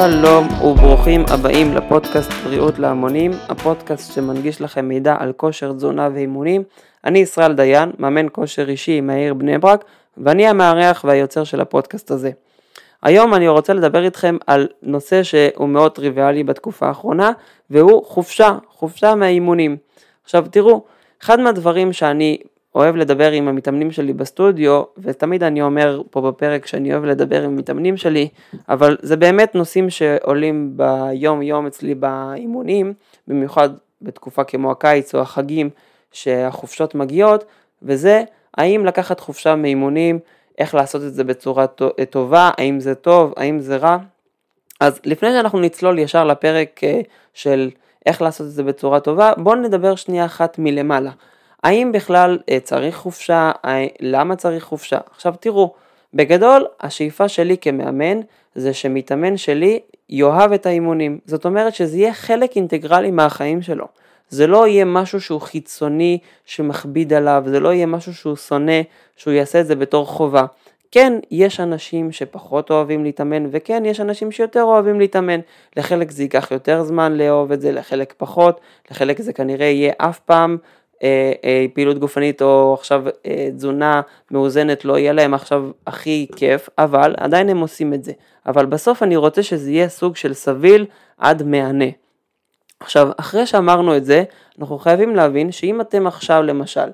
שלום וברוכים הבאים לפודקאסט בריאות להמונים, הפודקאסט שמנגיש לכם מידע על כושר תזונה ואימונים. אני ישראל דיין, מאמן כושר אישי מהעיר בני ברק, ואני המארח והיוצר של הפודקאסט הזה. היום אני רוצה לדבר איתכם על נושא שהוא מאוד טריוויאלי בתקופה האחרונה, והוא חופשה, חופשה מהאימונים. עכשיו תראו, אחד מהדברים שאני אוהב לדבר עם המתאמנים שלי בסטודיו, ותמיד אני אומר פה בפרק שאני אוהב לדבר עם המתאמנים שלי, אבל זה באמת נושאים שעולים ביום יום אצלי באימונים, במיוחד בתקופה כמו הקיץ או החגים, שהחופשות מגיעות, וזה האם לקחת חופשה מאימונים, איך לעשות את זה בצורה טובה, האם זה טוב, האם זה רע. אז לפני שאנחנו נצלול ישר לפרק אה, של איך לעשות את זה בצורה טובה, בואו נדבר שנייה אחת מלמעלה. האם בכלל אה, צריך חופשה, למה צריך חופשה. עכשיו תראו, בגדול השאיפה שלי כמאמן זה שמתאמן שלי יאהב את האימונים, זאת אומרת שזה יהיה חלק אינטגרלי מהחיים שלו. זה לא יהיה משהו שהוא חיצוני שמכביד עליו, זה לא יהיה משהו שהוא שונא, שהוא יעשה את זה בתור חובה. כן, יש אנשים שפחות אוהבים להתאמן, וכן, יש אנשים שיותר אוהבים להתאמן. לחלק זה ייקח יותר זמן לאהוב את זה, לחלק פחות, לחלק זה כנראה יהיה אף פעם פעילות גופנית או עכשיו אה, תזונה מאוזנת לא יהיה להם עכשיו הכי כיף, אבל עדיין הם עושים את זה. אבל בסוף אני רוצה שזה יהיה סוג של סביל עד מהנה. עכשיו, אחרי שאמרנו את זה, אנחנו חייבים להבין שאם אתם עכשיו למשל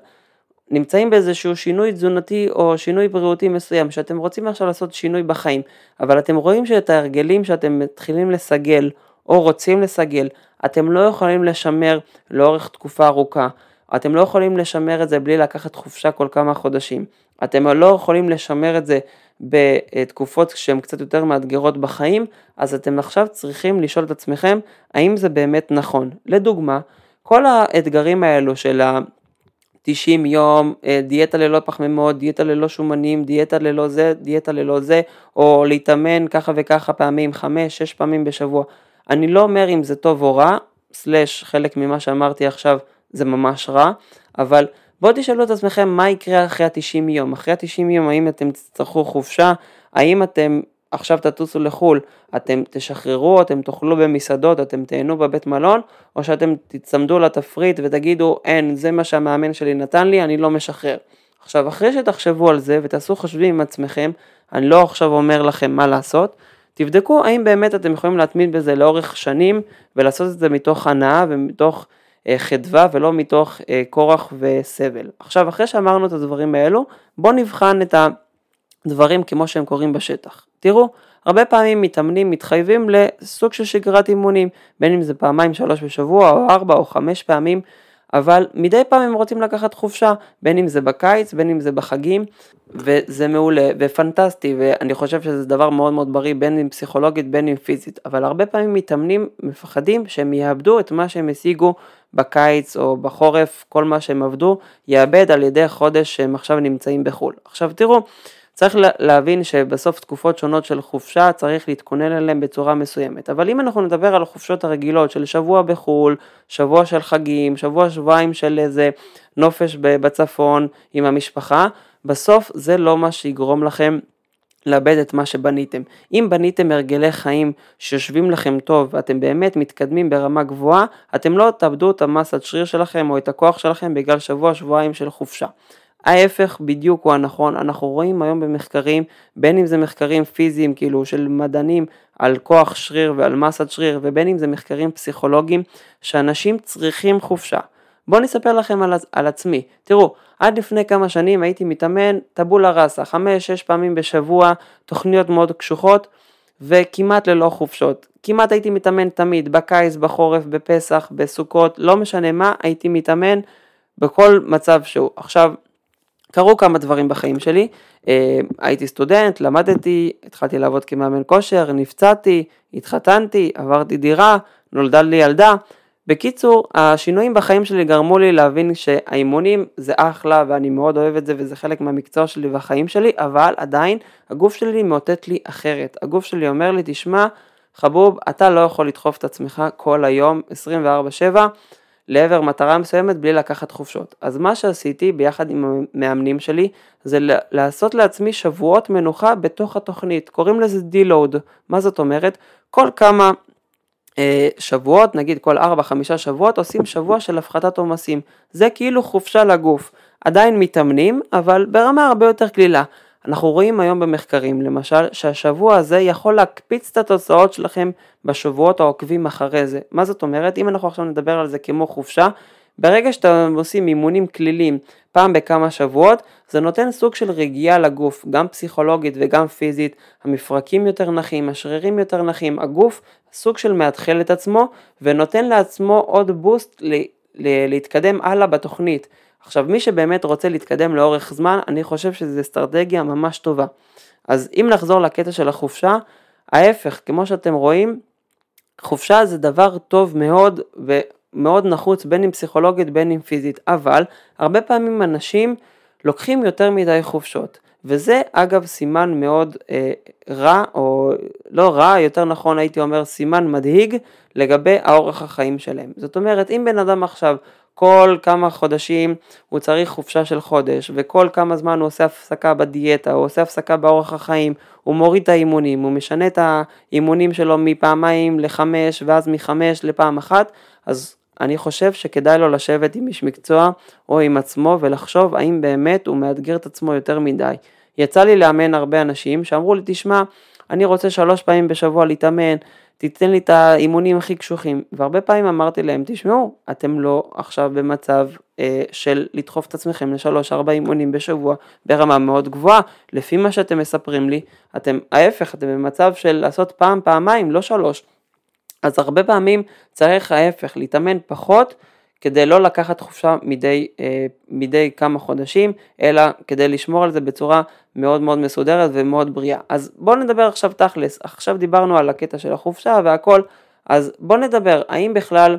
נמצאים באיזשהו שינוי תזונתי או שינוי בריאותי מסוים, שאתם רוצים עכשיו לעשות שינוי בחיים, אבל אתם רואים שאת ההרגלים שאתם מתחילים לסגל או רוצים לסגל, אתם לא יכולים לשמר לאורך תקופה ארוכה. אתם לא יכולים לשמר את זה בלי לקחת חופשה כל כמה חודשים. אתם לא יכולים לשמר את זה בתקופות שהן קצת יותר מאתגרות בחיים, אז אתם עכשיו צריכים לשאול את עצמכם האם זה באמת נכון. לדוגמה, כל האתגרים האלו של ה... 90 יום, אה, דיאטה ללא פחמימות, דיאטה ללא שומנים, דיאטה ללא זה, דיאטה ללא זה, או להתאמן ככה וככה פעמים, 5-6 פעמים בשבוע. אני לא אומר אם זה טוב או רע, סלש חלק ממה שאמרתי עכשיו זה ממש רע, אבל בואו תשאלו את עצמכם מה יקרה אחרי ה-90 יום. אחרי ה-90 יום האם אתם תצטרכו חופשה, האם אתם עכשיו תטוסו לחו"ל, אתם תשחררו, אתם תאכלו במסעדות, אתם תהנו בבית מלון, או שאתם תצמדו לתפריט ותגידו אין, זה מה שהמאמן שלי נתן לי, אני לא משחרר. עכשיו אחרי שתחשבו על זה ותעשו חושבים עם עצמכם, אני לא עכשיו אומר לכם מה לעשות, תבדקו האם באמת אתם יכולים להתמיד בזה לאורך שנים ולעשות את זה מתוך הנאה ומתוך חדווה ולא מתוך אה, כורח וסבל. עכשיו אחרי שאמרנו את הדברים האלו, בואו נבחן את הדברים כמו שהם קורים בשטח. תראו, הרבה פעמים מתאמנים מתחייבים לסוג של שגרת אימונים, בין אם זה פעמיים שלוש בשבוע או ארבע או חמש פעמים, אבל מדי פעם הם רוצים לקחת חופשה, בין אם זה בקיץ, בין אם זה בחגים, וזה מעולה ופנטסטי, ואני חושב שזה דבר מאוד מאוד בריא, בין אם פסיכולוגית, בין אם פיזית, אבל הרבה פעמים מתאמנים מפחדים שהם יאבדו את מה שהם השיגו בקיץ או בחורף, כל מה שהם עבדו, יאבד על ידי חודש שהם עכשיו נמצאים בחו"ל. עכשיו תראו, צריך להבין שבסוף תקופות שונות של חופשה צריך להתכונן אליהן בצורה מסוימת. אבל אם אנחנו נדבר על החופשות הרגילות של שבוע בחו"ל, שבוע של חגים, שבוע שבועיים של איזה נופש בצפון עם המשפחה, בסוף זה לא מה שיגרום לכם לאבד את מה שבניתם. אם בניתם הרגלי חיים שיושבים לכם טוב ואתם באמת מתקדמים ברמה גבוהה, אתם לא תאבדו את המסת שריר שלכם או את הכוח שלכם בגלל שבוע שבועיים של חופשה. ההפך בדיוק הוא הנכון, אנחנו רואים היום במחקרים, בין אם זה מחקרים פיזיים כאילו של מדענים על כוח שריר ועל מסת שריר ובין אם זה מחקרים פסיכולוגיים, שאנשים צריכים חופשה. בואו נספר לכם על, על עצמי, תראו, עד לפני כמה שנים הייתי מתאמן טבולה ראסה, חמש, שש פעמים בשבוע, תוכניות מאוד קשוחות וכמעט ללא חופשות. כמעט הייתי מתאמן תמיד, בקיץ, בחורף, בפסח, בסוכות, לא משנה מה, הייתי מתאמן בכל מצב שהוא. עכשיו, קרו כמה דברים בחיים שלי, אה, הייתי סטודנט, למדתי, התחלתי לעבוד כמאמן כושר, נפצעתי, התחתנתי, עברתי דירה, נולדה לי ילדה. בקיצור, השינויים בחיים שלי גרמו לי להבין שהאימונים זה אחלה ואני מאוד אוהב את זה וזה חלק מהמקצוע שלי והחיים שלי, אבל עדיין הגוף שלי מאותת לי אחרת. הגוף שלי אומר לי, תשמע, חבוב, אתה לא יכול לדחוף את עצמך כל היום, 24/7, לעבר מטרה מסוימת בלי לקחת חופשות. אז מה שעשיתי ביחד עם המאמנים שלי זה לעשות לעצמי שבועות מנוחה בתוך התוכנית, קוראים לזה דילוד, מה זאת אומרת? כל כמה אה, שבועות, נגיד כל 4-5 שבועות עושים שבוע של הפחתת עומסים, זה כאילו חופשה לגוף, עדיין מתאמנים אבל ברמה הרבה יותר קלילה. אנחנו רואים היום במחקרים למשל שהשבוע הזה יכול להקפיץ את התוצאות שלכם בשבועות העוקבים אחרי זה. מה זאת אומרת? אם אנחנו עכשיו נדבר על זה כמו חופשה, ברגע שאתם עושים אימונים כלילים פעם בכמה שבועות, זה נותן סוג של רגיעה לגוף, גם פסיכולוגית וגם פיזית, המפרקים יותר נחים, השרירים יותר נחים, הגוף סוג של מאתחל את עצמו ונותן לעצמו עוד בוסט ל- ל- להתקדם הלאה בתוכנית. עכשיו מי שבאמת רוצה להתקדם לאורך זמן, אני חושב שזו אסטרטגיה ממש טובה. אז אם נחזור לקטע של החופשה, ההפך, כמו שאתם רואים, חופשה זה דבר טוב מאוד ומאוד נחוץ בין אם פסיכולוגית בין אם פיזית, אבל הרבה פעמים אנשים לוקחים יותר מדי חופשות. וזה אגב סימן מאוד אה, רע, או לא רע, יותר נכון הייתי אומר סימן מדהיג לגבי האורח החיים שלהם. זאת אומרת, אם בן אדם עכשיו כל כמה חודשים הוא צריך חופשה של חודש, וכל כמה זמן הוא עושה הפסקה בדיאטה, הוא עושה הפסקה באורח החיים, הוא מוריד את האימונים, הוא משנה את האימונים שלו מפעמיים לחמש, ואז מחמש לפעם אחת, אז אני חושב שכדאי לו לשבת עם איש מקצוע או עם עצמו ולחשוב האם באמת הוא מאתגר את עצמו יותר מדי. יצא לי לאמן הרבה אנשים שאמרו לי, תשמע, אני רוצה שלוש פעמים בשבוע להתאמן, תיתן לי את האימונים הכי קשוחים. והרבה פעמים אמרתי להם, תשמעו, אתם לא עכשיו במצב אה, של לדחוף את עצמכם לשלוש ארבע אימונים בשבוע ברמה מאוד גבוהה. לפי מה שאתם מספרים לי, אתם, ההפך, אתם במצב של לעשות פעם, פעמיים, לא שלוש. אז הרבה פעמים צריך ההפך, להתאמן פחות. כדי לא לקחת חופשה מדי, אה, מדי כמה חודשים, אלא כדי לשמור על זה בצורה מאוד מאוד מסודרת ומאוד בריאה. אז בואו נדבר עכשיו תכלס, עכשיו דיברנו על הקטע של החופשה והכל, אז בואו נדבר, האם בכלל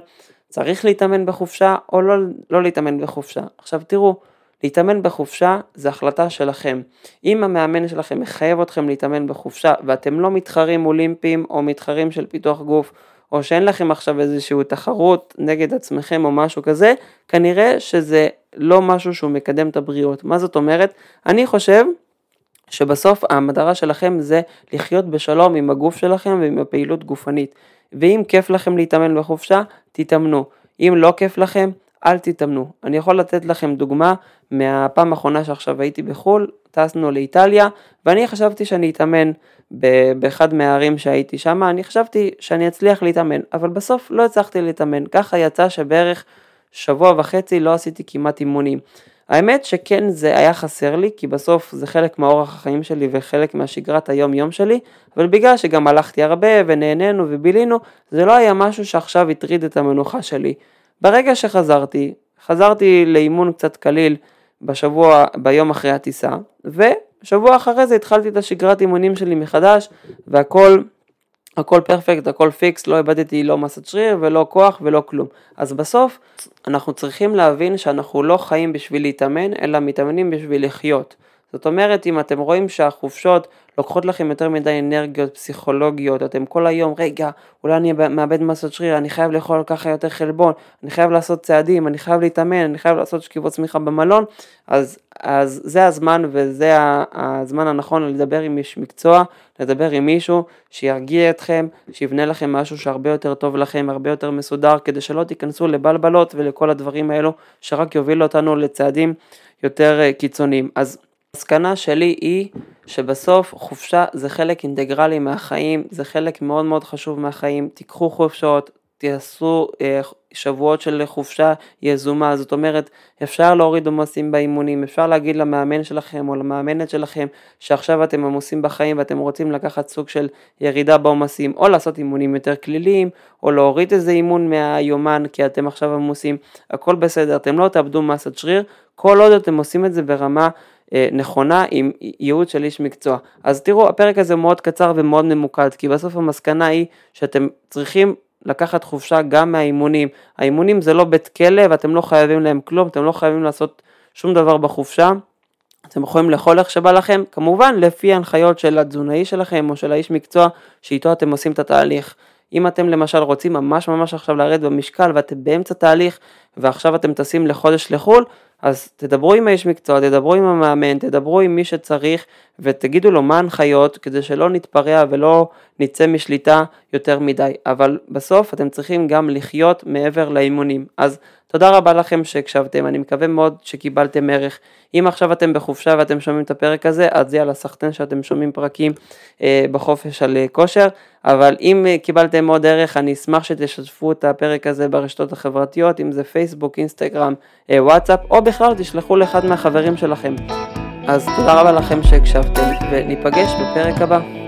צריך להתאמן בחופשה או לא, לא להתאמן בחופשה. עכשיו תראו, להתאמן בחופשה זה החלטה שלכם. אם המאמן שלכם מחייב אתכם להתאמן בחופשה ואתם לא מתחרים אולימפיים או מתחרים של פיתוח גוף, או שאין לכם עכשיו איזושהי תחרות נגד עצמכם או משהו כזה, כנראה שזה לא משהו שהוא מקדם את הבריאות. מה זאת אומרת? אני חושב שבסוף המטרה שלכם זה לחיות בשלום עם הגוף שלכם ועם הפעילות גופנית. ואם כיף לכם להתאמן בחופשה, תתאמנו. אם לא כיף לכם, אל תתאמנו. אני יכול לתת לכם דוגמה מהפעם האחרונה שעכשיו הייתי בחו"ל, טסנו לאיטליה, ואני חשבתי שאני אתאמן באחד מהערים שהייתי שם, אני חשבתי שאני אצליח להתאמן, אבל בסוף לא הצלחתי להתאמן, ככה יצא שבערך שבוע וחצי לא עשיתי כמעט אימונים. האמת שכן זה היה חסר לי, כי בסוף זה חלק מאורח החיים שלי וחלק מהשגרת היום יום שלי, אבל בגלל שגם הלכתי הרבה ונהנינו ובילינו, זה לא היה משהו שעכשיו הטריד את המנוחה שלי. ברגע שחזרתי, חזרתי לאימון קצת קליל בשבוע, ביום אחרי הטיסה, ושבוע אחרי זה התחלתי את השגרת אימונים שלי מחדש, והכל הכל perfect, הכל fix, לא איבדתי לא מסת שריר ולא כוח ולא כלום. אז בסוף אנחנו צריכים להבין שאנחנו לא חיים בשביל להתאמן, אלא מתאמנים בשביל לחיות. זאת אומרת, אם אתם רואים שהחופשות לוקחות לכם יותר מדי אנרגיות פסיכולוגיות, אתם כל היום, רגע, אולי אני מאבד מסות שריר, אני חייב לאכול ככה יותר חלבון, אני חייב לעשות צעדים, אני חייב להתאמן, אני חייב לעשות שכיבות צמיחה במלון, אז, אז זה הזמן וזה הזמן הנכון לדבר עם איש מקצוע, לדבר עם מישהו שירגיע אתכם, שיבנה לכם משהו שהרבה יותר טוב לכם, הרבה יותר מסודר, כדי שלא תיכנסו לבלבלות ולכל הדברים האלו, שרק יובילו אותנו לצעדים יותר אה, קיצוניים. אז המסקנה שלי היא שבסוף חופשה זה חלק אינטגרלי מהחיים, זה חלק מאוד מאוד חשוב מהחיים, תיקחו חופשות, תעשו אה, שבועות של חופשה יזומה, זאת אומרת אפשר להוריד עומסים באימונים, אפשר להגיד למאמן שלכם או למאמנת שלכם שעכשיו אתם עמוסים בחיים ואתם רוצים לקחת סוג של ירידה בעומסים או לעשות אימונים יותר כליליים או להוריד איזה אימון מהיומן כי אתם עכשיו עמוסים, הכל בסדר, אתם לא תאבדו מסת שריר. כל עוד אתם עושים את זה ברמה נכונה עם ייעוד של איש מקצוע. אז תראו, הפרק הזה מאוד קצר ומאוד ממוקד, כי בסוף המסקנה היא שאתם צריכים לקחת חופשה גם מהאימונים. האימונים זה לא בית כלא ואתם לא חייבים להם כלום, אתם לא חייבים לעשות שום דבר בחופשה. אתם יכולים לאכול איך שבא לכם, כמובן לפי ההנחיות של התזונאי שלכם או של האיש מקצוע שאיתו אתם עושים את התהליך. אם אתם למשל רוצים ממש ממש עכשיו לרדת במשקל ואתם באמצע תהליך ועכשיו אתם טסים לחודש לחו"ל, אז תדברו עם האיש מקצוע, תדברו עם המאמן, תדברו עם מי שצריך ותגידו לו מה ההנחיות כדי שלא נתפרע ולא נצא משליטה יותר מדי. אבל בסוף אתם צריכים גם לחיות מעבר לאימונים. אז תודה רבה לכם שהקשבתם, אני מקווה מאוד שקיבלתם ערך. אם עכשיו אתם בחופשה ואתם שומעים את הפרק הזה, אז יאללה, סחטיין שאתם שומעים פרקים אה, בחופש על אה, כושר, אבל אם אה, קיבלתם עוד ערך, אני אשמח שתשתפו את הפרק הזה ברשתות החברתיות, אם זה פייסבוק, אינסטגרם, אה, וואטסאפ, או בכלל תשלחו לאחד מהחברים שלכם. אז תודה רבה לכם שהקשבתם, וניפגש בפרק הבא.